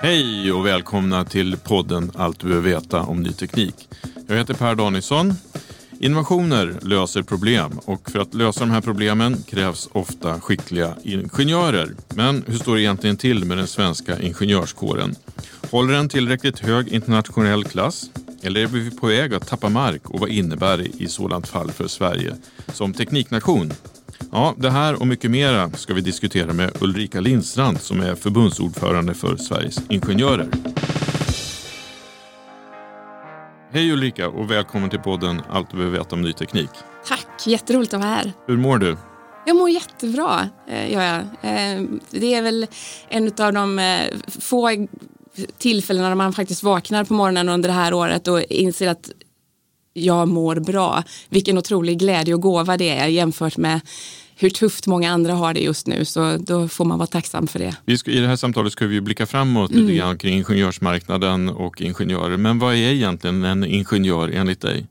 Hej och välkomna till podden Allt du behöver veta om ny teknik. Jag heter Per Danielsson. Innovationer löser problem och för att lösa de här problemen krävs ofta skickliga ingenjörer. Men hur står det egentligen till med den svenska ingenjörskåren? Håller den tillräckligt hög internationell klass? Eller är vi på väg att tappa mark och vad innebär det i sådant fall för Sverige som tekniknation? Ja, det här och mycket mera ska vi diskutera med Ulrika Lindstrand som är förbundsordförande för Sveriges Ingenjörer. Hej Ulrika och välkommen till podden Allt du behöver veta om ny teknik. Tack, jätteroligt att vara här. Hur mår du? Jag mår jättebra, eh, gör jag. Eh, det är väl en av de eh, få tillfällena när man faktiskt vaknar på morgonen under det här året och inser att jag mår bra. Vilken otrolig glädje och gåva det är jämfört med hur tufft många andra har det just nu. Så då får man vara tacksam för det. I det här samtalet ska vi blicka framåt mm. lite grann kring ingenjörsmarknaden och ingenjörer. Men vad är egentligen en ingenjör enligt dig?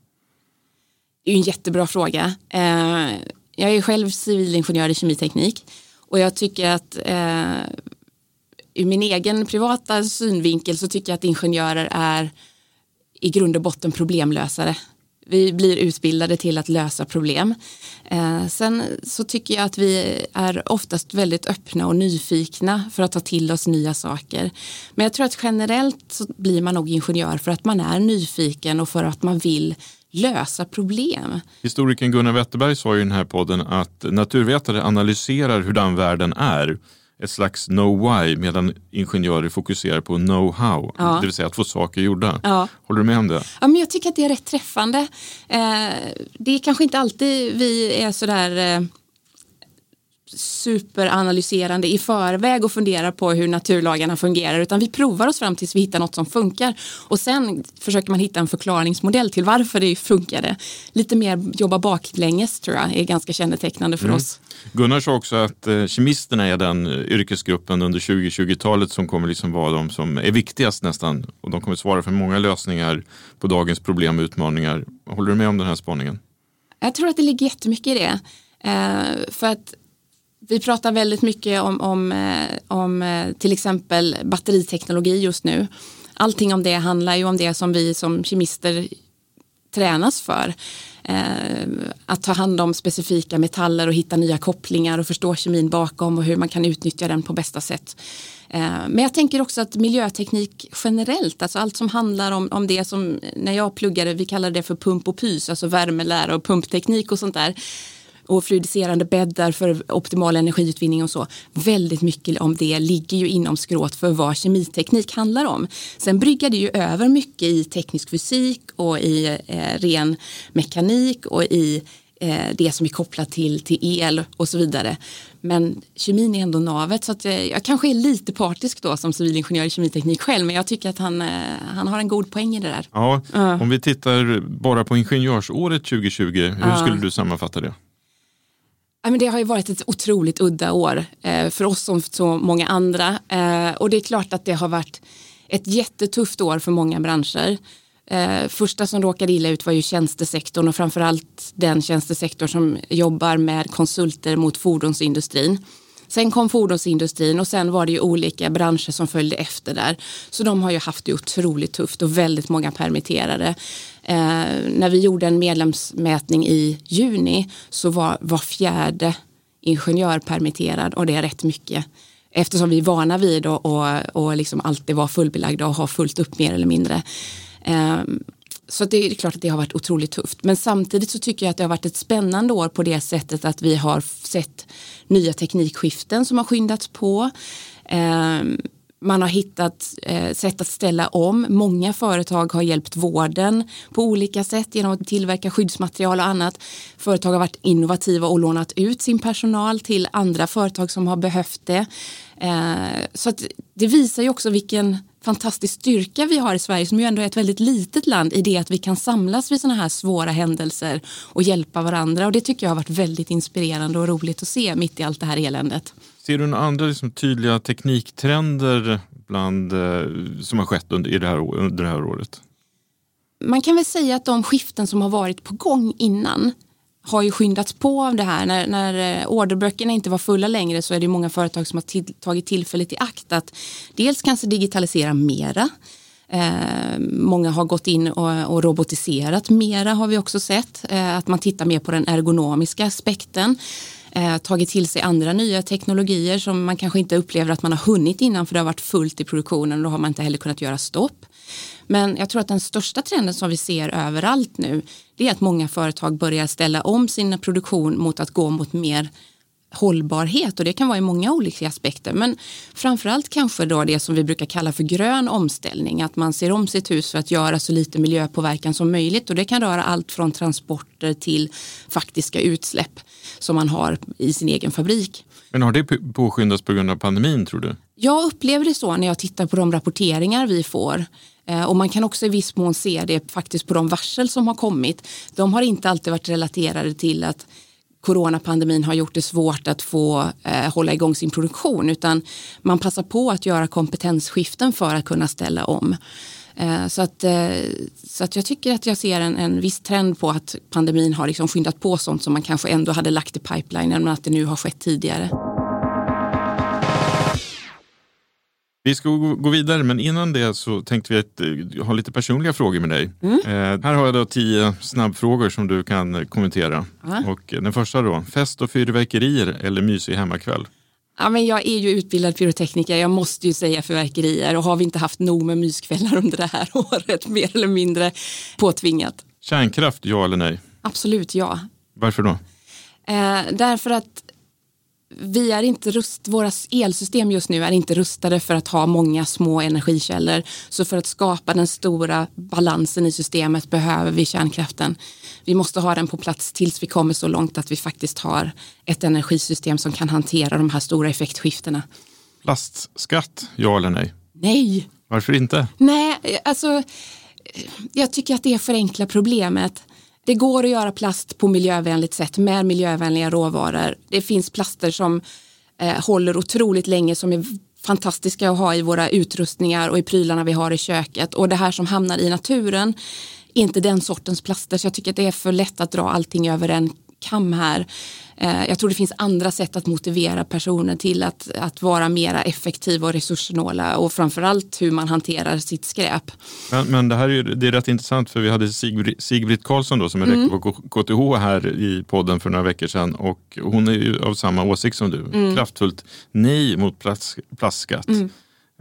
Det är en jättebra fråga. Eh, jag är själv civilingenjör i kemiteknik och jag tycker att eh, ur min egen privata synvinkel så tycker jag att ingenjörer är i grund och botten problemlösare. Vi blir utbildade till att lösa problem. Eh, sen så tycker jag att vi är oftast väldigt öppna och nyfikna för att ta till oss nya saker. Men jag tror att generellt så blir man nog ingenjör för att man är nyfiken och för att man vill lösa problem. Historikern Gunnar Wetterberg sa i den här podden att naturvetare analyserar hurdan världen är ett slags know why medan ingenjörer fokuserar på know how, ja. det vill säga att få saker gjorda. Ja. Håller du med om det? Ja, men jag tycker att det är rätt träffande. Eh, det är kanske inte alltid vi är sådär eh, superanalyserande i förväg och funderar på hur naturlagarna fungerar utan vi provar oss fram tills vi hittar något som funkar och sen försöker man hitta en förklaringsmodell till varför det funkade. Lite mer jobba baklänges tror jag är ganska kännetecknande för mm. oss. Gunnar sa också att eh, kemisterna är den yrkesgruppen under 2020-talet som kommer liksom vara de som är viktigast nästan och de kommer svara för många lösningar på dagens problem och utmaningar. Håller du med om den här spaningen? Jag tror att det ligger jättemycket i det. Eh, för att vi pratar väldigt mycket om, om, eh, om eh, till exempel batteriteknologi just nu. Allting om det handlar ju om det som vi som kemister tränas för. Eh, att ta hand om specifika metaller och hitta nya kopplingar och förstå kemin bakom och hur man kan utnyttja den på bästa sätt. Eh, men jag tänker också att miljöteknik generellt, alltså allt som handlar om, om det som eh, när jag pluggade, vi kallade det för pump och pys, alltså värmelära och pumpteknik och sånt där och fluidiserande bäddar för optimal energiutvinning och så. Väldigt mycket om det ligger ju inom skråt för vad kemiteknik handlar om. Sen bryggar det ju över mycket i teknisk fysik och i eh, ren mekanik och i eh, det som är kopplat till, till el och så vidare. Men kemin är ändå navet så att jag, jag kanske är lite partisk då som civilingenjör i kemiteknik själv men jag tycker att han, eh, han har en god poäng i det där. Ja, Om vi tittar bara på ingenjörsåret 2020, hur skulle du sammanfatta det? Men det har ju varit ett otroligt udda år eh, för oss som så många andra. Eh, och det är klart att det har varit ett jättetufft år för många branscher. Eh, första som råkade illa ut var ju tjänstesektorn och framförallt den tjänstesektor som jobbar med konsulter mot fordonsindustrin. Sen kom fordonsindustrin och sen var det ju olika branscher som följde efter där. Så de har ju haft det otroligt tufft och väldigt många permitterade. Eh, när vi gjorde en medlemsmätning i juni så var var fjärde ingenjör permitterad och det är rätt mycket. Eftersom vi är vana vid att och, och liksom alltid vara fullbelagda och ha fullt upp mer eller mindre. Eh, så det är klart att det har varit otroligt tufft. Men samtidigt så tycker jag att det har varit ett spännande år på det sättet att vi har sett nya teknikskiften som har skyndats på. Ehm, man har hittat eh, sätt att ställa om. Många företag har hjälpt vården på olika sätt genom att tillverka skyddsmaterial och annat. Företag har varit innovativa och lånat ut sin personal till andra företag som har behövt det. Ehm, så det visar ju också vilken fantastisk styrka vi har i Sverige som ju ändå är ett väldigt litet land i det att vi kan samlas vid sådana här svåra händelser och hjälpa varandra och det tycker jag har varit väldigt inspirerande och roligt att se mitt i allt det här eländet. Ser du några andra liksom tydliga tekniktrender bland, eh, som har skett under, i det här, under det här året? Man kan väl säga att de skiften som har varit på gång innan har ju skyndats på av det här. När, när eh, orderböckerna inte var fulla längre så är det många företag som har till, tagit tillfället i akt att dels kanske digitalisera mera. Eh, många har gått in och, och, robotiserat mera har vi också sett. Eh, att man tittar mer på den ergonomiska aspekten. Eh, tagit till sig andra nya teknologier som man kanske inte upplever att man har hunnit innan för det har varit fullt i produktionen och då har man inte heller kunnat göra stopp. Men jag tror att den största trenden som vi ser överallt nu det är att många företag börjar ställa om sin produktion mot att gå mot mer hållbarhet. Och det kan vara i många olika aspekter. Men framförallt kanske då det som vi brukar kalla för grön omställning. Att man ser om sitt hus för att göra så lite miljöpåverkan som möjligt. Och det kan röra allt från transporter till faktiska utsläpp som man har i sin egen fabrik. Men har det påskyndats på grund av pandemin tror du? Jag upplever det så när jag tittar på de rapporteringar vi får Eh, och man kan också i viss mån se det faktiskt på de varsel som har kommit. De har inte alltid varit relaterade till att coronapandemin har gjort det svårt att få eh, hålla igång sin produktion utan man passar på att göra kompetensskiften för att kunna ställa om. Eh, så, att, eh, så att jag tycker att jag ser en, en viss trend på att pandemin har liksom skyndat på sånt som man kanske ändå hade lagt i pipelinen men att det nu har skett tidigare. Vi ska gå vidare, men innan det så tänkte vi att, uh, ha lite personliga frågor med dig. Mm. Uh, här har jag då tio snabbfrågor som du kan kommentera. Uh. Och den första då, fest och fyrverkerier eller mysig hemmakväll? Ja, men jag är ju utbildad pyrotekniker, jag måste ju säga fyrverkerier och har vi inte haft nog med myskvällar under det här året, mer eller mindre påtvingat. Kärnkraft, ja eller nej? Absolut ja. Varför då? Eh, därför att vi är inte rust, våra elsystem just nu är inte rustade för att ha många små energikällor. Så för att skapa den stora balansen i systemet behöver vi kärnkraften. Vi måste ha den på plats tills vi kommer så långt att vi faktiskt har ett energisystem som kan hantera de här stora effektskiftena. Plastskatt, ja eller nej? Nej. Varför inte? Nej, alltså jag tycker att det förenklar problemet. Det går att göra plast på miljövänligt sätt med miljövänliga råvaror. Det finns plaster som eh, håller otroligt länge som är fantastiska att ha i våra utrustningar och i prylarna vi har i köket och det här som hamnar i naturen inte den sortens plaster så jag tycker att det är för lätt att dra allting över en kam här. Eh, jag tror det finns andra sätt att motivera personer till att, att vara mera effektiva och resurssnåla och framförallt hur man hanterar sitt skräp. Men, men det här är, det är rätt intressant för vi hade Sigbritt, Karlsson då, som är mm. rektor på KTH här i podden för några veckor sedan och hon är ju av samma åsikt som du. Mm. Kraftfullt nej mot plast, plastskatt. Mm.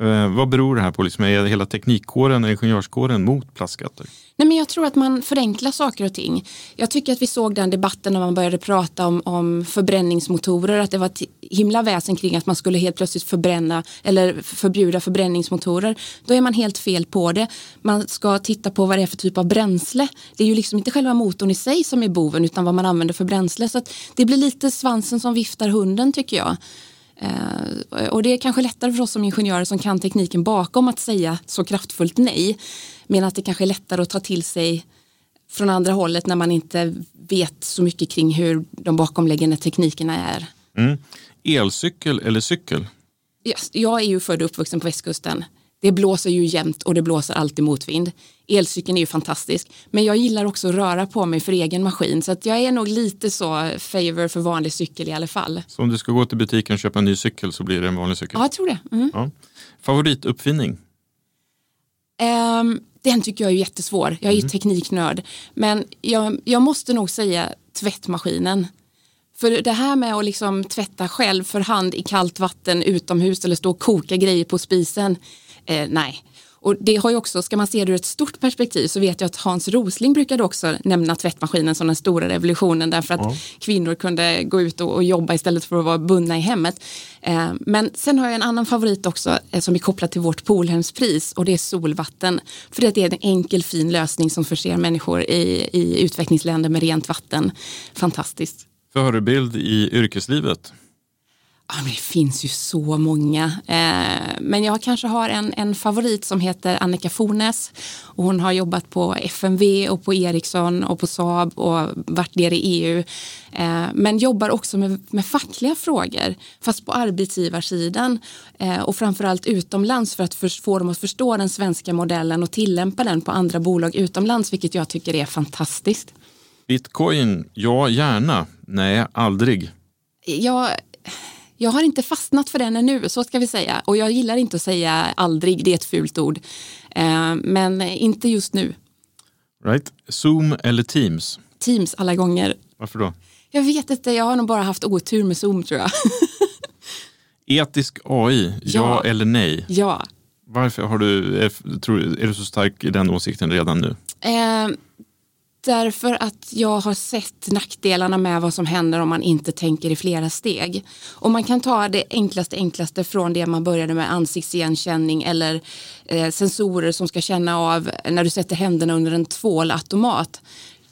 Eh, vad beror det här på? Liksom, är hela teknikkåren, ingenjörskåren mot plastskatter? Nej, men jag tror att man förenklar saker och ting. Jag tycker att vi såg den debatten när man började prata om, om förbränningsmotorer, att det var ett himla väsen kring att man skulle helt plötsligt förbränna eller förbjuda förbränningsmotorer. Då är man helt fel på det. Man ska titta på vad det är för typ av bränsle. Det är ju liksom inte själva motorn i sig som är boven utan vad man använder för bränsle. Så det blir lite svansen som viftar hunden tycker jag. Eh, och det är kanske lättare för oss som ingenjörer som kan tekniken bakom att säga så kraftfullt nej. Medan det kanske är lättare att ta till sig från andra hållet när man inte vet så mycket kring hur de bakomliggande teknikerna är. Mm. Elcykel eller cykel? Jag är ju född och uppvuxen på västkusten. Det blåser ju jämt och det blåser alltid motvind. Elcykeln är ju fantastisk. Men jag gillar också att röra på mig för egen maskin. Så att jag är nog lite så favor för vanlig cykel i alla fall. Så om du ska gå till butiken och köpa en ny cykel så blir det en vanlig cykel? Ja, jag tror det. Mm. Ja. Favorituppfinning? Um, den tycker jag är jättesvår. Jag är mm. tekniknörd. Men jag, jag måste nog säga tvättmaskinen. För det här med att liksom tvätta själv för hand i kallt vatten utomhus eller stå och koka grejer på spisen. Eh, nej, och det har ju också, ska man se det ur ett stort perspektiv så vet jag att Hans Rosling brukade också nämna tvättmaskinen som den stora revolutionen därför att ja. kvinnor kunde gå ut och, och, jobba istället för att vara bundna i hemmet. Eh, men sen har jag en annan favorit också eh, som är kopplad till vårt Polhemspris och det är solvatten. För det är en enkel fin lösning som förser människor i, i utvecklingsländer med rent vatten. Fantastiskt. Förebild i yrkeslivet? Ja, men det finns ju så många. Eh, men jag kanske har en, en favorit som heter Annika Fornes. Och hon har jobbat på FMV och på Ericsson och på Saab och varit nere i EU. Eh, men jobbar också med, med fackliga frågor, fast på arbetsgivarsidan. Eh, och framförallt utomlands för att för, få dem att förstå den svenska modellen och tillämpa den på andra bolag utomlands, vilket jag tycker är fantastiskt. Bitcoin, ja gärna. Nej, aldrig. Jag jag har inte fastnat för den ännu, så ska vi säga. Och jag gillar inte att säga aldrig, det är ett fult ord. Eh, men inte just nu. Right. Zoom eller Teams? Teams alla gånger. Varför då? Jag vet inte, jag har nog bara haft otur med Zoom tror jag. Etisk AI, ja, ja, eller nej? Ja. Varför har du, är, tror, är du så stark i den åsikten redan nu? Eh, Därför att jag har sett nackdelarna med vad som händer om man inte tänker i flera steg. Och man kan ta det enklaste enklaste från det man började med ansiktsigenkänning eller eh, sensorer som ska känna av när du sätter händerna under en tvålautomat.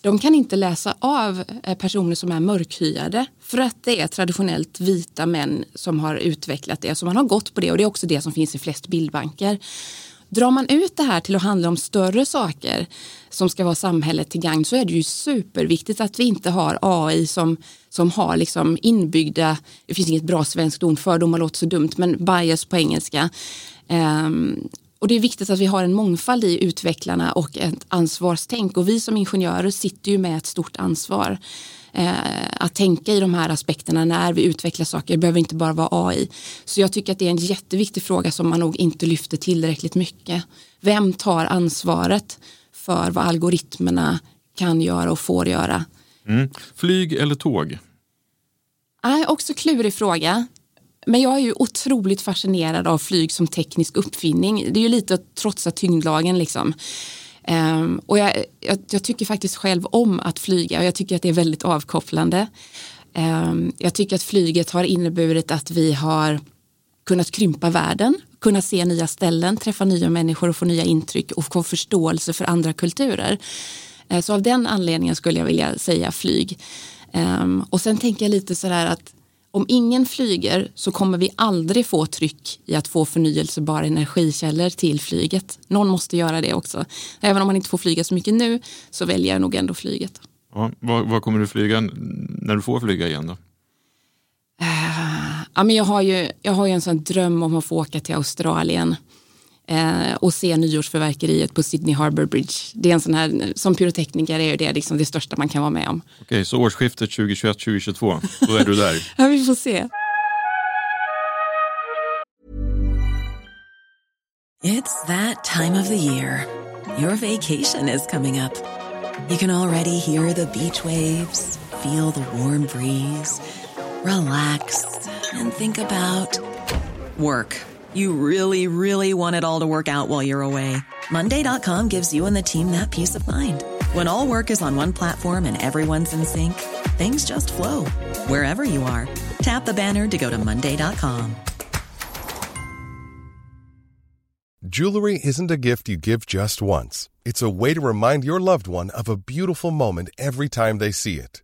De kan inte läsa av eh, personer som är mörkhyade för att det är traditionellt vita män som har utvecklat det. Så man har gått på det och det är också det som finns i flest bildbanker. Drar man ut det här till att handla om större saker som ska vara samhället till gagn så är det ju superviktigt att vi inte har AI som, som har liksom inbyggda, det finns inget bra svenskt ord, fördomar låter så dumt, men bias på engelska. Um, och det är viktigt att vi har en mångfald i utvecklarna och ett ansvarstänk och vi som ingenjörer sitter ju med ett stort ansvar. Eh, att tänka i de här aspekterna när vi utvecklar saker. Det behöver inte bara vara AI. Så jag tycker att det är en jätteviktig fråga som man nog inte lyfter tillräckligt mycket. Vem tar ansvaret för vad algoritmerna kan göra och får göra? Mm. Flyg eller tåg? Äh, också klurig fråga. Men jag är ju otroligt fascinerad av flyg som teknisk uppfinning. Det är ju lite att trotsa tyngdlagen liksom. Um, och jag, jag, jag, tycker faktiskt själv om att flyga och jag tycker att det är väldigt avkopplande. Um, jag tycker att flyget har inneburit att vi har kunnat krympa världen, kunnat se nya ställen, träffa nya människor och få nya intryck och få förståelse för andra kulturer. Uh, så av den anledningen skulle jag vilja säga flyg. Um, och sen tänker jag lite sådär att om ingen flyger så kommer vi aldrig få tryck i att få förnyelsebara energikällor till flyget. Någon måste göra det också. Även om man inte får flyga så mycket nu så väljer jag nog ändå flyget. Ja, vad, kommer du flyga när du får flyga igen då? Uh, ja, men jag, har ju, jag har ju en sån dröm om att få åka till Australien eh, och se nyårsförverkeriet på Sydney Harbour Bridge. Det är en sån här, som pyrotekniker är det liksom det största man kan vara med om. Okej, okay, så årsskiftet 2021-2022, då är du där? ja, vi får se. It's that time of the year. Your vacation is coming up. You can already hear the beach waves, feel the warm breeze, relax and think about work. You really, really want it all to work out while you're away. Monday.com gives you and the team that peace of mind. When all work is on one platform and everyone's in sync, things just flow wherever you are. Tap the banner to go to Monday.com. Jewelry isn't a gift you give just once. It's a way to remind your loved one of a beautiful moment every time they see it.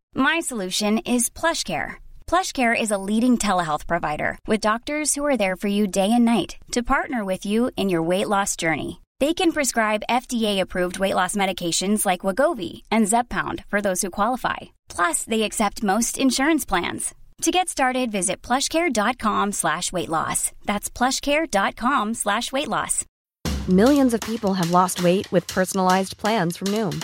My solution is PlushCare. PlushCare is a leading telehealth provider with doctors who are there for you day and night to partner with you in your weight loss journey. They can prescribe FDA-approved weight loss medications like Wagovi and Zepbound for those who qualify. Plus, they accept most insurance plans. To get started, visit plushcare.com slash weight loss. That's plushcare.com slash weight loss. Millions of people have lost weight with personalized plans from Noom,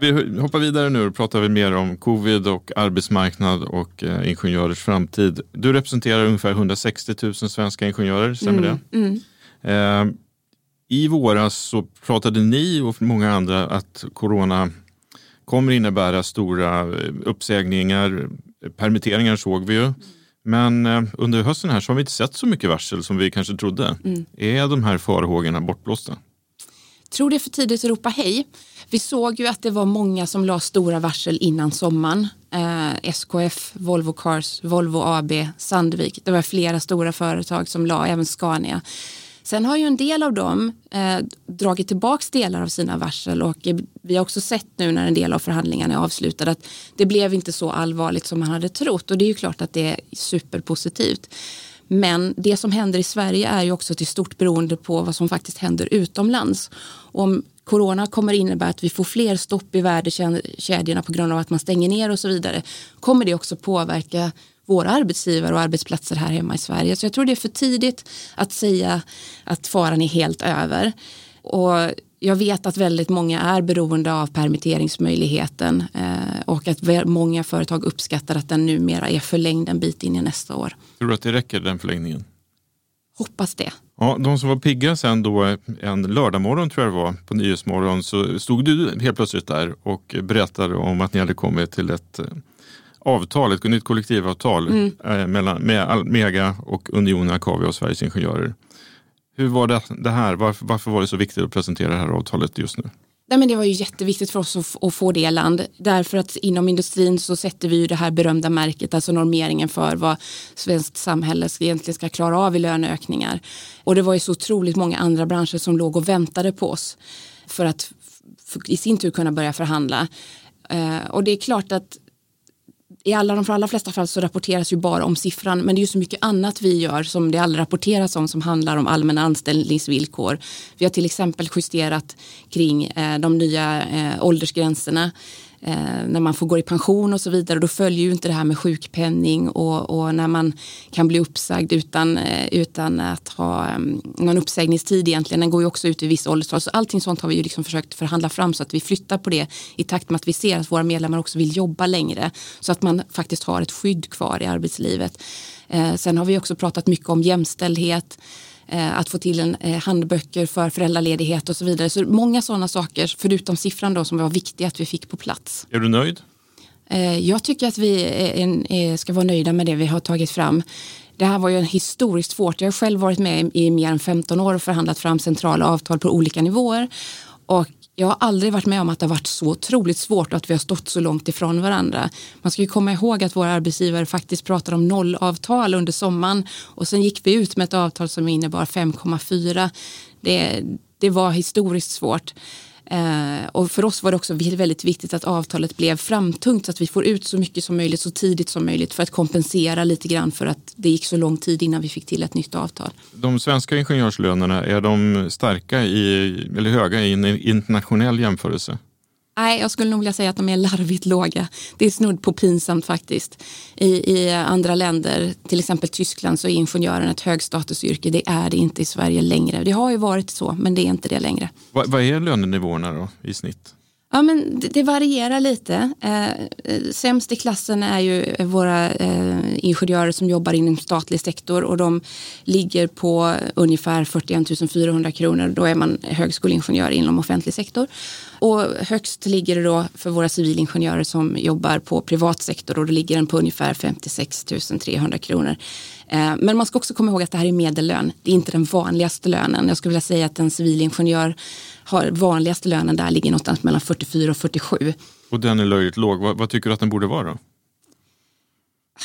Vi hoppar vidare nu och pratar vi mer om covid och arbetsmarknad och eh, ingenjörers framtid. Du representerar ungefär 160 000 svenska ingenjörer, stämmer Mm, det? mm. Eh, I våras så pratade ni och många andra att corona kommer innebära stora eh, uppsägningar, permitteringar såg vi ju. Men eh, under hösten här så har vi inte sett så mycket varsel som vi kanske trodde. Mm. Är de här farhågorna bortblåsta? tror det är för tidigt att ropa hej. Vi såg ju att det var många som la stora varsel innan sommaren. Eh, SKF, Volvo Cars, Volvo AB, Sandvik. Det var flera stora företag som la, även Scania. Sen har ju en del av dem eh, dragit tillbaka delar av sina varsel och eh, vi har också sett nu när en del av förhandlingarna är avslutade att det blev inte så allvarligt som man hade trott och det är ju klart att det är superpositivt. Men det som händer i Sverige är ju också till stort beroende på vad som faktiskt händer utomlands. Om corona kommer innebära att vi får fler stopp i värdekedjorna på grund av att man stänger ner och så vidare kommer det också påverka våra arbetsgivare och arbetsplatser här hemma i Sverige. Så jag tror det är för tidigt att säga att faran är helt över. Och jag vet att väldigt många är beroende av permitteringsmöjligheten eh, och att många företag uppskattar att den numera är förlängd en bit in i nästa år. Tror du att det räcker den förlängningen? Hoppas det. Ja, de som var pigga sen då en lördagmorgon tror jag det var på Nyhetsmorgon så stod du helt plötsligt där och berättade om att ni hade kommit till ett eh, avtal, ett nytt kollektivavtal Mm. eh, mellan, med Almega och Unionen Akavia och Sveriges Ingenjörer. Hur var det, det här? Varför, varför var det så viktigt att presentera det här avtalet just nu? Nej, men det var ju jätteviktigt för oss att, att få det land. Därför att inom industrin så sätter vi ju det här berömda märket, alltså normeringen för vad svenskt samhälle ska, egentligen ska klara av i löneökningar. Och det var ju så otroligt många andra branscher som låg och väntade på oss för att i sin tur kunna börja förhandla. Eh, och det är klart att i alla, de allra flesta fall så rapporteras ju bara om siffran men det är ju så mycket annat vi gör som det aldrig rapporteras om som handlar om allmänna anställningsvillkor. Vi har till exempel justerat kring eh, de nya eh, åldersgränserna Eh, när man får gå i pension och så vidare. Då följer ju inte det här med sjukpenning och, och när man kan bli uppsagd utan, eh, utan att ha um, någon uppsägningstid egentligen. Den går ju också ut i viss ålderstal. Så allting sånt har vi ju liksom försökt förhandla fram så att vi flyttar på det i takt med att vi ser att våra medlemmar också vill jobba längre. Så att man faktiskt har ett skydd kvar i arbetslivet. Eh, sen har vi också pratat mycket om jämställdhet att få till en eh, handböcker för föräldraledighet och så vidare. Så många sådana saker, förutom siffran då, som var viktiga att vi fick på plats. Är du nöjd? Jag tycker att vi ska vara nöjda med det vi har tagit fram. Det här var ju en historiskt svårt. Jag har själv varit med i mer än 15 år och förhandlat fram centrala avtal på olika nivåer. Och jag har aldrig varit med om att det har varit så otroligt svårt och att vi har stått så långt ifrån varandra. Man ska ju komma ihåg att våra arbetsgivare faktiskt pratar om nollavtal under sommaren och sen gick vi ut med ett avtal som innebar 5,4. Det, det var historiskt svårt. Eh, och för oss var det också väldigt viktigt att avtalet blev framtungt så att vi får ut så mycket som möjligt så tidigt som möjligt för att kompensera lite grann för att det gick så lång tid innan vi fick till ett nytt avtal. De svenska ingenjörslönerna, är de starka i, eller höga i en internationell jämförelse? Nej, jag skulle nog vilja säga att de är larvigt låga. Det är snudd på pinsamt faktiskt. I, I andra länder, till exempel Tyskland, så är ingenjören ett högstatusyrke. Det är det inte i Sverige längre. Det har ju varit så, men det är inte det längre. Vad, vad är lönenivåerna då i snitt? Ja, men det, det varierar lite. Eh, eh, sämst i klassen är ju våra eh, ingenjörer som jobbar inom statlig sektor och de ligger på ungefär 41 400 kronor. Då är man högskoleingenjör inom offentlig sektor. Och högst ligger det då för våra civilingenjörer som jobbar på privat sektor och då ligger den på ungefär 56 300 kronor. Eh, men man ska också komma ihåg att det här är medellön. Det är inte den vanligaste lönen. Jag skulle vilja säga att en civilingenjör har vanligaste lönen där ligger någonstans mellan 44 och 47. Och den är löjligt låg. Vad, vad tycker du att den borde vara?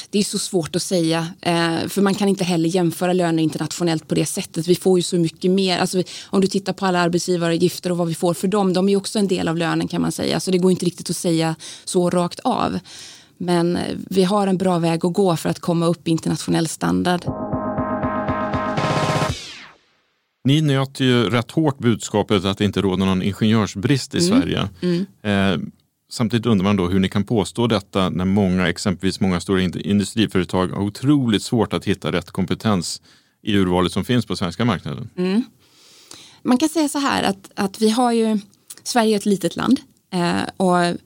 Det är så svårt att säga, eh, för man kan inte heller jämföra löner internationellt på det sättet. Vi får ju så mycket mer. Alltså, om du tittar på alla arbetsgivaravgifter och vad vi får för dem, de är också en del av lönen kan man säga. Så det går inte riktigt att säga så rakt av. Men eh, vi har en bra väg att gå för att komma upp i internationell standard. Ni nöt ju rätt hårt budskapet att det inte råder någon ingenjörsbrist i mm. Sverige. Mm. Eh, samtidigt undrar man då hur ni kan påstå detta när många, exempelvis många stora industriföretag har otroligt svårt att hitta rätt kompetens i urvalet som finns på svenska marknaden. Mm. Man kan säga så här att, att vi har ju, Sverige är ett litet land eh, och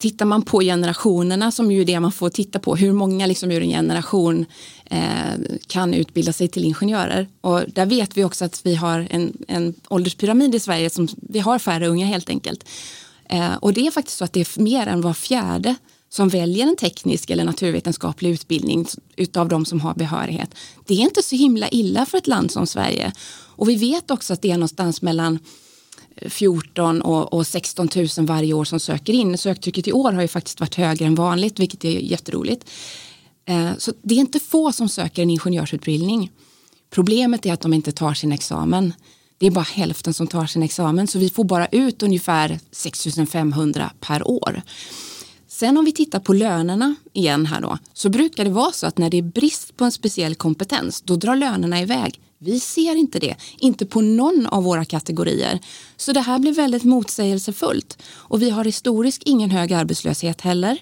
tittar man på generationerna som ju är det man får titta på, hur många liksom ur en generation eh, kan utbilda sig till ingenjörer. Och där vet vi också att vi har en, en ålderspyramid i Sverige som vi har färre unga helt enkelt. Eh, och det är faktiskt så att det är mer än var fjärde som väljer en teknisk eller naturvetenskaplig utbildning utav de som har behörighet. Det är inte så himla illa för ett land som Sverige. Och vi vet också att det är någonstans mellan 14 och, och 16 000 varje år som söker in. Söktrycket i år har ju faktiskt varit högre än vanligt, vilket är jätteroligt. Eh, så det är inte få som söker en ingenjörsutbildning. Problemet är att de inte tar sin examen. Det är bara hälften som tar sin examen, så vi får bara ut ungefär 6 500 per år. Sen om vi tittar på lönerna igen här då, så brukar det vara så att när det är brist på en speciell kompetens, då drar lönerna iväg. Vi ser inte det, inte på någon av våra kategorier. Så det här blir väldigt motsägelsefullt. Och vi har historiskt ingen hög arbetslöshet heller.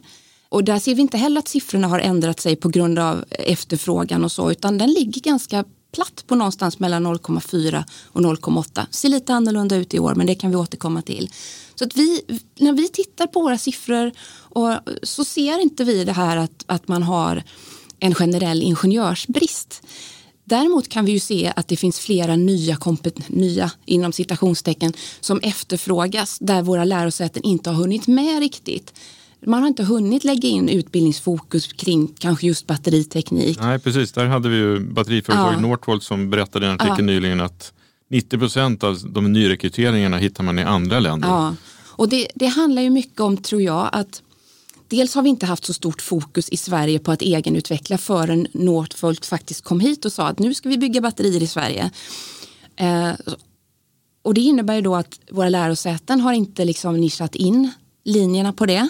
Och där ser vi inte heller att siffrorna har ändrat sig på grund av efterfrågan och så, utan den ligger ganska platt på någonstans mellan 0,4 och 0,8. Ser lite annorlunda ut i år, men det kan vi återkomma till. Så att vi, när vi tittar på våra siffror och, så ser inte vi det här att, att man har en generell ingenjörsbrist. Däremot kan vi ju se att det finns flera nya, nya inom citationstecken som efterfrågas där våra lärosäten inte har hunnit med riktigt. Man har inte hunnit lägga in utbildningsfokus kring kanske just batteriteknik. Nej, precis. Där hade vi ju batteriföretaget ja. Northvolt som berättade i en artikel ja. nyligen att 90 procent av de nyrekryteringarna hittar man i andra länder. Ja, och det, det handlar ju mycket om, tror jag, att dels har vi inte haft så stort fokus i Sverige på att egenutveckla förrän Northvolt faktiskt kom hit och sa att nu ska vi bygga batterier i Sverige. Eh, och det innebär ju då att våra lärosäten har inte liksom nischat in linjerna på det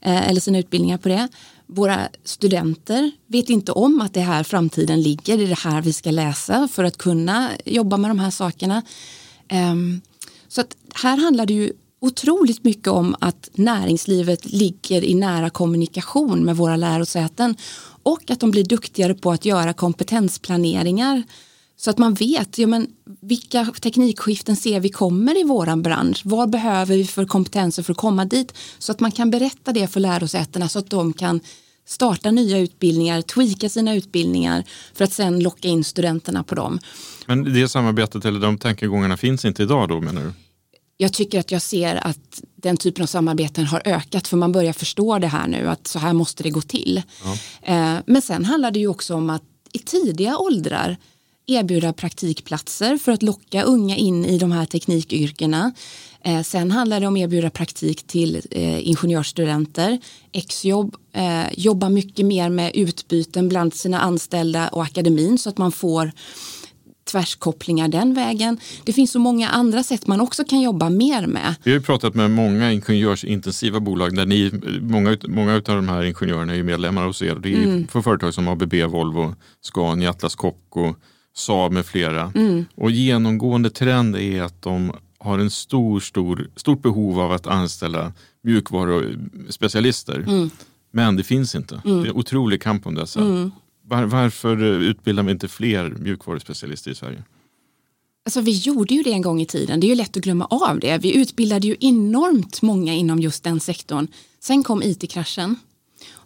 eh, eller sina utbildningar på det. Våra studenter vet inte om att det är här framtiden ligger, det är det här vi ska läsa för att kunna jobba med de här sakerna. Eh, så att här handlar det ju otroligt mycket om att näringslivet ligger i nära kommunikation med våra lärosäten och att de blir duktigare på att göra kompetensplaneringar så att man vet ja, men, vilka teknikskiften ser vi kommer i våran bransch. Vad behöver vi för kompetenser för att komma dit? Så att man kan berätta det för lärosätena så att de kan starta nya utbildningar, tweaka sina utbildningar för att sen locka in studenterna på dem. Men det samarbetet eller de tankegångarna finns inte idag då menar du? Jag tycker att jag ser att den typen av samarbeten har ökat för man börjar förstå det här nu att så här måste det gå till. Ja. Eh, Men sen handlar det ju också om att i tidiga åldrar erbjuda praktikplatser för att locka unga in i de här teknikyrkena. Eh, Sen handlar det om att erbjuda praktik till eh, ingenjörsstudenter. Exjobb jobbar mycket mer med utbyten bland sina anställda och akademin så att man får tvärskopplingar den vägen. Det finns så många andra sätt man också kan jobba mer med. Vi har ju pratat med många ingenjörsintensiva bolag där ni, många, många av de här ingenjörerna är medlemmar hos er. Det är Mm. för företag som ABB, Volvo, Scania, Atlas Copco, Saab med flera. Mm. Och genomgående trend är att de har en stor, stor, stort behov av att anställa mjukvaruspecialister. Mm. Men det finns inte. Mm. Det är otrolig kamp om dessa. Mm. Var, varför eh, utbildar vi inte fler mjukvaruspecialister i Sverige? Alltså vi gjorde ju det en gång i tiden, det är ju lätt att glömma av det. Vi utbildade ju enormt många inom just den sektorn. Sen kom it-kraschen.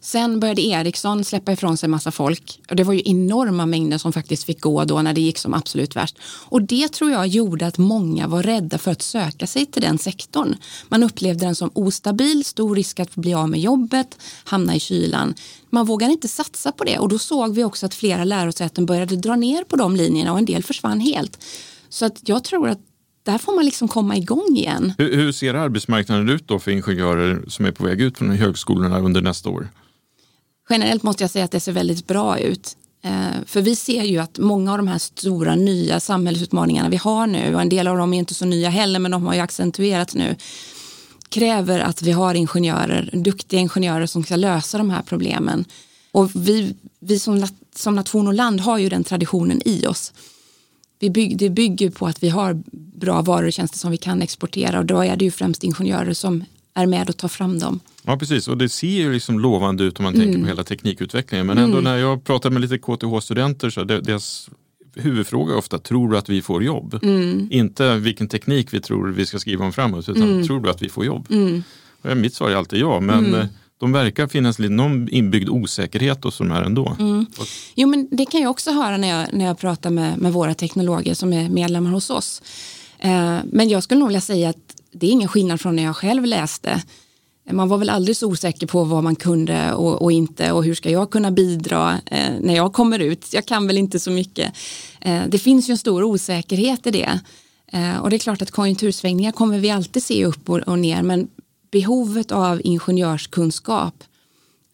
Sen började Ericsson släppa ifrån sig massa folk och det var ju enorma mängder som faktiskt fick gå då när det gick som absolut värst. Och det tror jag gjorde att många var rädda för att söka sig till den sektorn. Man upplevde den som ostabil, stor risk att bli av med jobbet, hamna i kylan. Man vågade inte satsa på det och då såg vi också att flera lärosäten började dra ner på de linjerna och en del försvann helt. Så att jag tror att där får man liksom komma igång igen. Hur, hur ser arbetsmarknaden ut då för ingenjörer som är på väg ut från högskolorna under nästa år? Generellt måste jag säga att det ser väldigt bra ut. Eh, för vi ser ju att många av de här stora nya samhällsutmaningarna vi har nu, och en del av dem är inte så nya heller, men de har ju accentuerats nu, kräver att vi har ingenjörer, duktiga ingenjörer som ska lösa de här problemen. Och vi, vi som, som nation och land har ju den traditionen i oss. Vi bygg, det bygger på att vi har bra varor och tjänster som vi kan exportera och då är det ju främst ingenjörer som är med och tar fram dem. Ja precis och det ser ju liksom lovande ut om man tänker Mm. på hela teknikutvecklingen. Men ändå Mm. när jag pratar med lite KTH-studenter så är det- deras huvudfråga är ofta, tror du att vi får jobb? Mm. Inte vilken teknik vi tror vi ska skriva om framåt utan Mm. tror du att vi får jobb? Mm. Och mitt svar är alltid ja men Mm. eh, de verkar finnas lite, någon inbyggd osäkerhet hos de här ändå. Mm. Jo men det kan jag också höra när jag, när jag pratar med, med våra teknologer som är medlemmar hos oss. Eh, men jag skulle nog vilja säga att det är ingen skillnad från när jag själv läste. Man var väl aldrig så osäker på vad man kunde och, och inte och hur ska jag kunna bidra eh, när jag kommer ut. Jag kan väl inte så mycket. Eh, det finns ju en stor osäkerhet i det. Eh, och det är klart att konjunktursvängningar kommer vi alltid se upp och, och ner men behovet av ingenjörskunskap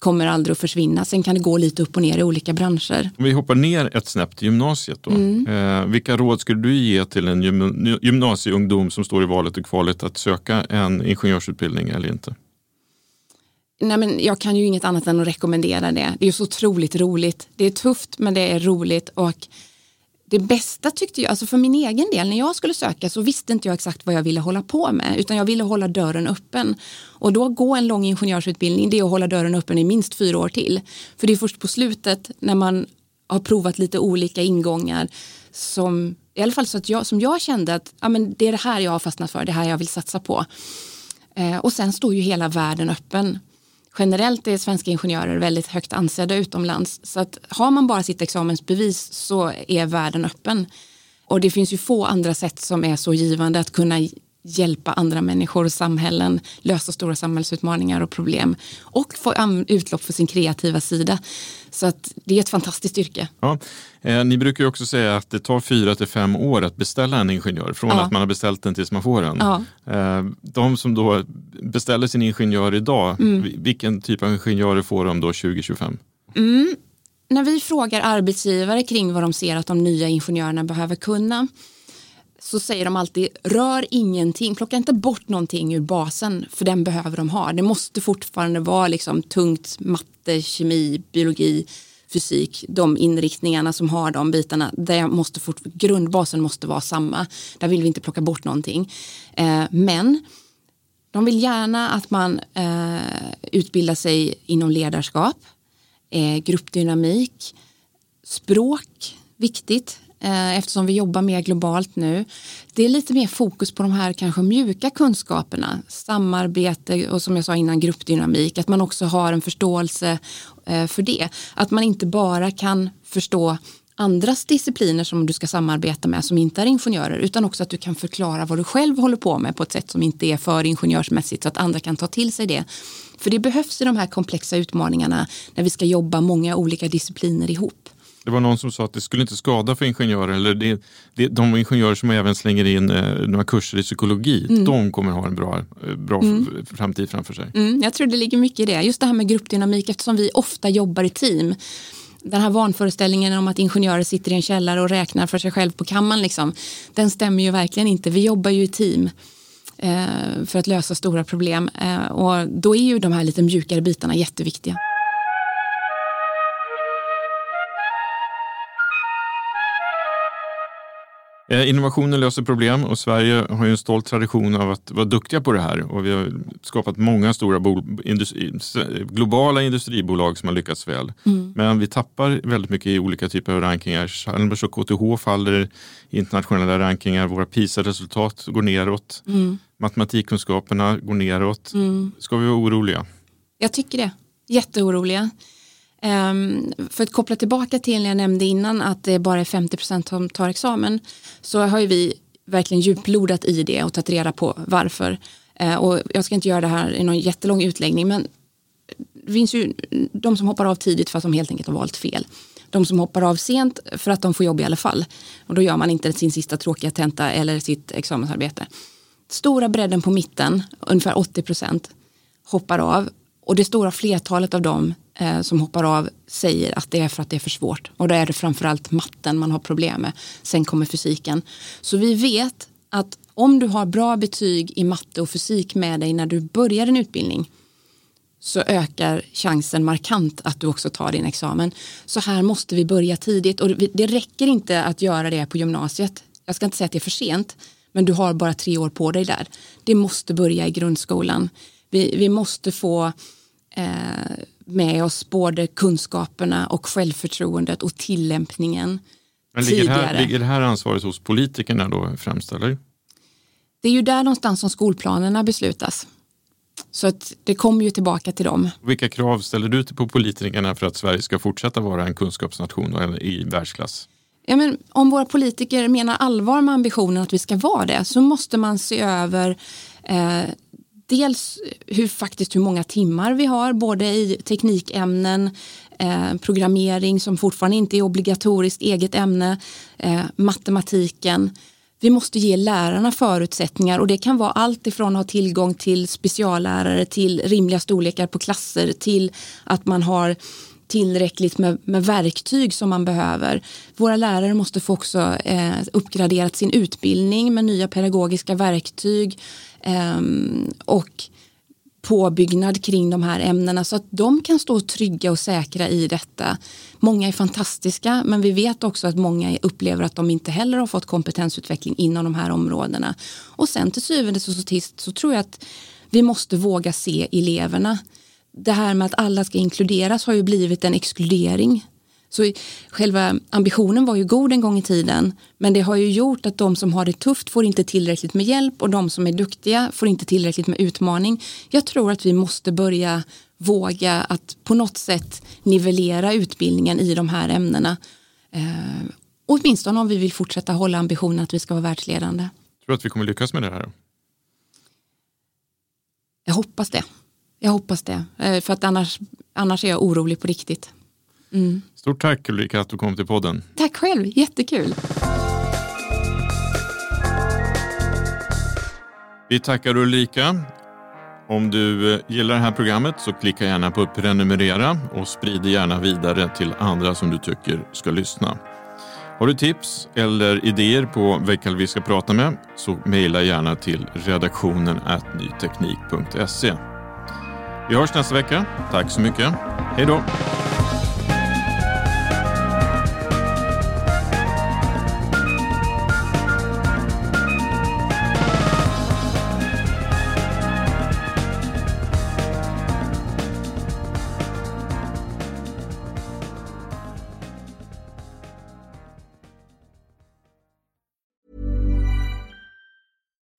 kommer aldrig att försvinna. Sen kan det gå lite upp och ner i olika branscher. Om vi hoppar ner ett snäpp till gymnasiet då. Mm. Eh, vilka råd skulle du ge till en gym- gymnasieungdom som står i valet och kvalet att söka en ingenjörsutbildning eller inte? Nej, men jag kan ju inget annat än att rekommendera det. Det är ju så otroligt roligt. Det är tufft men det är roligt och det bästa tyckte jag, alltså för min egen del, när jag skulle söka så visste inte jag exakt vad jag ville hålla på med utan jag ville hålla dörren öppen. Och då gå en lång ingenjörsutbildning, det är att hålla dörren öppen i minst fyra år till. För det är först på slutet när man har provat lite olika ingångar som, i alla fall så att jag, som jag kände att ja, men det är det här jag har fastnat för, det här jag vill satsa på. Eh, och sen står ju hela världen öppen. Generellt är svenska ingenjörer väldigt högt ansedda utomlands. Så att har man bara sitt examensbevis så är världen öppen. Och det finns ju få andra sätt som är så givande att kunna hjälpa andra människor och samhällen lösa stora samhällsutmaningar och problem och få utlopp för sin kreativa sida. Så att det är ett fantastiskt yrke. Ja. Eh, ni brukar ju också säga att det tar fyra till fem år att beställa en ingenjör från Ja. att man har beställt den tills man får den. Ja. Eh, de som då beställer sin ingenjör idag, Mm. vi- vilken typ av ingenjörer får de då 2025? Mm. När vi frågar arbetsgivare kring vad de ser att de nya ingenjörerna behöver kunna så säger de alltid rör ingenting, plocka inte bort någonting ur basen för den behöver de ha. Det måste fortfarande vara liksom tungt matte, kemi, biologi, fysik, de inriktningarna som har de bitarna. det måste fort, grundbasen måste vara samma. Där vill vi inte plocka bort någonting. Eh, men De vill gärna att man eh, utbildar sig inom ledarskap, eh, gruppdynamik, språk, viktigt Eh, eftersom vi jobbar mer globalt nu. Det är lite mer fokus på de här kanske mjuka kunskaperna, samarbete och som jag sa innan gruppdynamik, att man också har en förståelse eh, för det. Att man inte bara kan förstå andras discipliner som du ska samarbeta med som inte är ingenjörer utan också att du kan förklara vad du själv håller på med på ett sätt som inte är för ingenjörsmässigt så att andra kan ta till sig det. För det behövs i de här komplexa utmaningarna när vi ska jobba många olika discipliner ihop. Det var någon som sa att det skulle inte skada för ingenjörer, eller det, det, de ingenjörer som även slänger in eh, några kurser i psykologi, mm. de kommer ha en bra, eh, bra mm. framtid framför sig. Mm, jag tror det ligger mycket i det, just det här med gruppdynamik eftersom vi ofta jobbar i team den här vanföreställningen om att ingenjörer sitter i en källare och räknar för sig själv på kammaren, liksom, den stämmer ju verkligen inte. Vi jobbar ju i team eh, för att lösa stora problem eh, och då är ju de här lite mjukare bitarna jätteviktiga. Innovationer löser problem och Sverige har ju en stolt tradition av att vara duktiga på det här och vi har skapat många stora industri, globala industribolag som har lyckats väl. Mm. Men vi tappar väldigt mycket i olika typer av rankingar. Chalmers och KTH faller i internationella rankingar. Våra PISA-resultat går neråt. Mm. Matematikkunskaperna går neråt. Mm. Ska vi vara oroliga? Jag tycker det. Jätteoroliga. Ehm, för att koppla tillbaka till när jag nämnde innan att det bara är 50 procent som tar examen så har ju vi verkligen djuplodat i det och tagit reda på varför. Ehm, och jag ska inte göra det här i någon jättelång utläggning men det finns ju de som hoppar av tidigt för att de helt enkelt har valt fel. De som hoppar av sent för att de får jobb i alla fall. Och då gör man inte sin sista tråkiga tenta eller sitt examensarbete. Stora bredden på mitten, ungefär 80 procent, hoppar av. Och det stora flertalet av dem Eh, som hoppar av säger att det är för att det är för svårt. Och då är det framförallt matten man har problem med. Sen kommer fysiken. Så vi vet att om du har bra betyg i matte och fysik med dig när du börjar en utbildning så ökar chansen markant att du också tar din examen. Så här måste vi börja tidigt och det räcker inte att göra det på gymnasiet. Jag ska inte säga att det är för sent, men du har bara tre år på dig där. Det måste börja i grundskolan. Vi, vi måste få eh, med oss både kunskaperna och självförtroendet och tillämpningen Men ligger, tidigare. Här, ligger det här ansvaret hos politikerna då främst eller? Det är ju där någonstans som skolplanerna beslutas. Så att det kommer ju tillbaka till dem. Vilka krav ställer du på politikerna för att Sverige ska fortsätta vara en kunskapsnation i världsklass? Ja, men om våra politiker menar allvar med ambitionen att vi ska vara det så måste man se över eh, dels hur, faktiskt hur många timmar vi har, både i teknikämnen, eh, programmering som fortfarande inte är obligatoriskt eget ämne, eh, matematiken. Vi måste ge lärarna förutsättningar och det kan vara allt ifrån att ha tillgång till speciallärare till rimliga storlekar på klasser till att man har tillräckligt med, med, verktyg som man behöver. Våra lärare måste få också eh, uppgraderat sin utbildning med nya pedagogiska verktyg Ehm, och påbyggnad kring de här ämnena så att de kan stå trygga och säkra i detta. Många är fantastiska men vi vet också att många upplever att de inte heller har fått kompetensutveckling inom de här områdena. Och sen till syvende och sist så tror jag att vi måste våga se eleverna det här med att alla ska inkluderas har ju blivit en exkludering. Så själva ambitionen var ju god en gång i tiden men det har ju gjort att de som har det tufft får inte tillräckligt med hjälp och de som är duktiga får inte tillräckligt med utmaning. Jag tror att vi måste börja våga att på något sätt nivellera utbildningen i de här ämnena. Eh, åtminstone om vi vill fortsätta hålla ambitionen att vi ska vara världsledande. Tror du att vi kommer lyckas med det här? Jag hoppas det. Jag hoppas det, eh, för att annars, annars är jag orolig på riktigt. Mm. Stort tack Ulrika att du kom till podden. Tack själv, jättekul. Vi tackar Ulrika. Om du eh, gillar det här programmet så klicka gärna på prenumerera och sprid gärna vidare till andra som du tycker ska lyssna. Har du tips eller idéer på vilka vi ska prata med så mejla gärna till redaktionen nyteknik.se. Vi hörs nästa vecka. Tack så mycket. Hej då!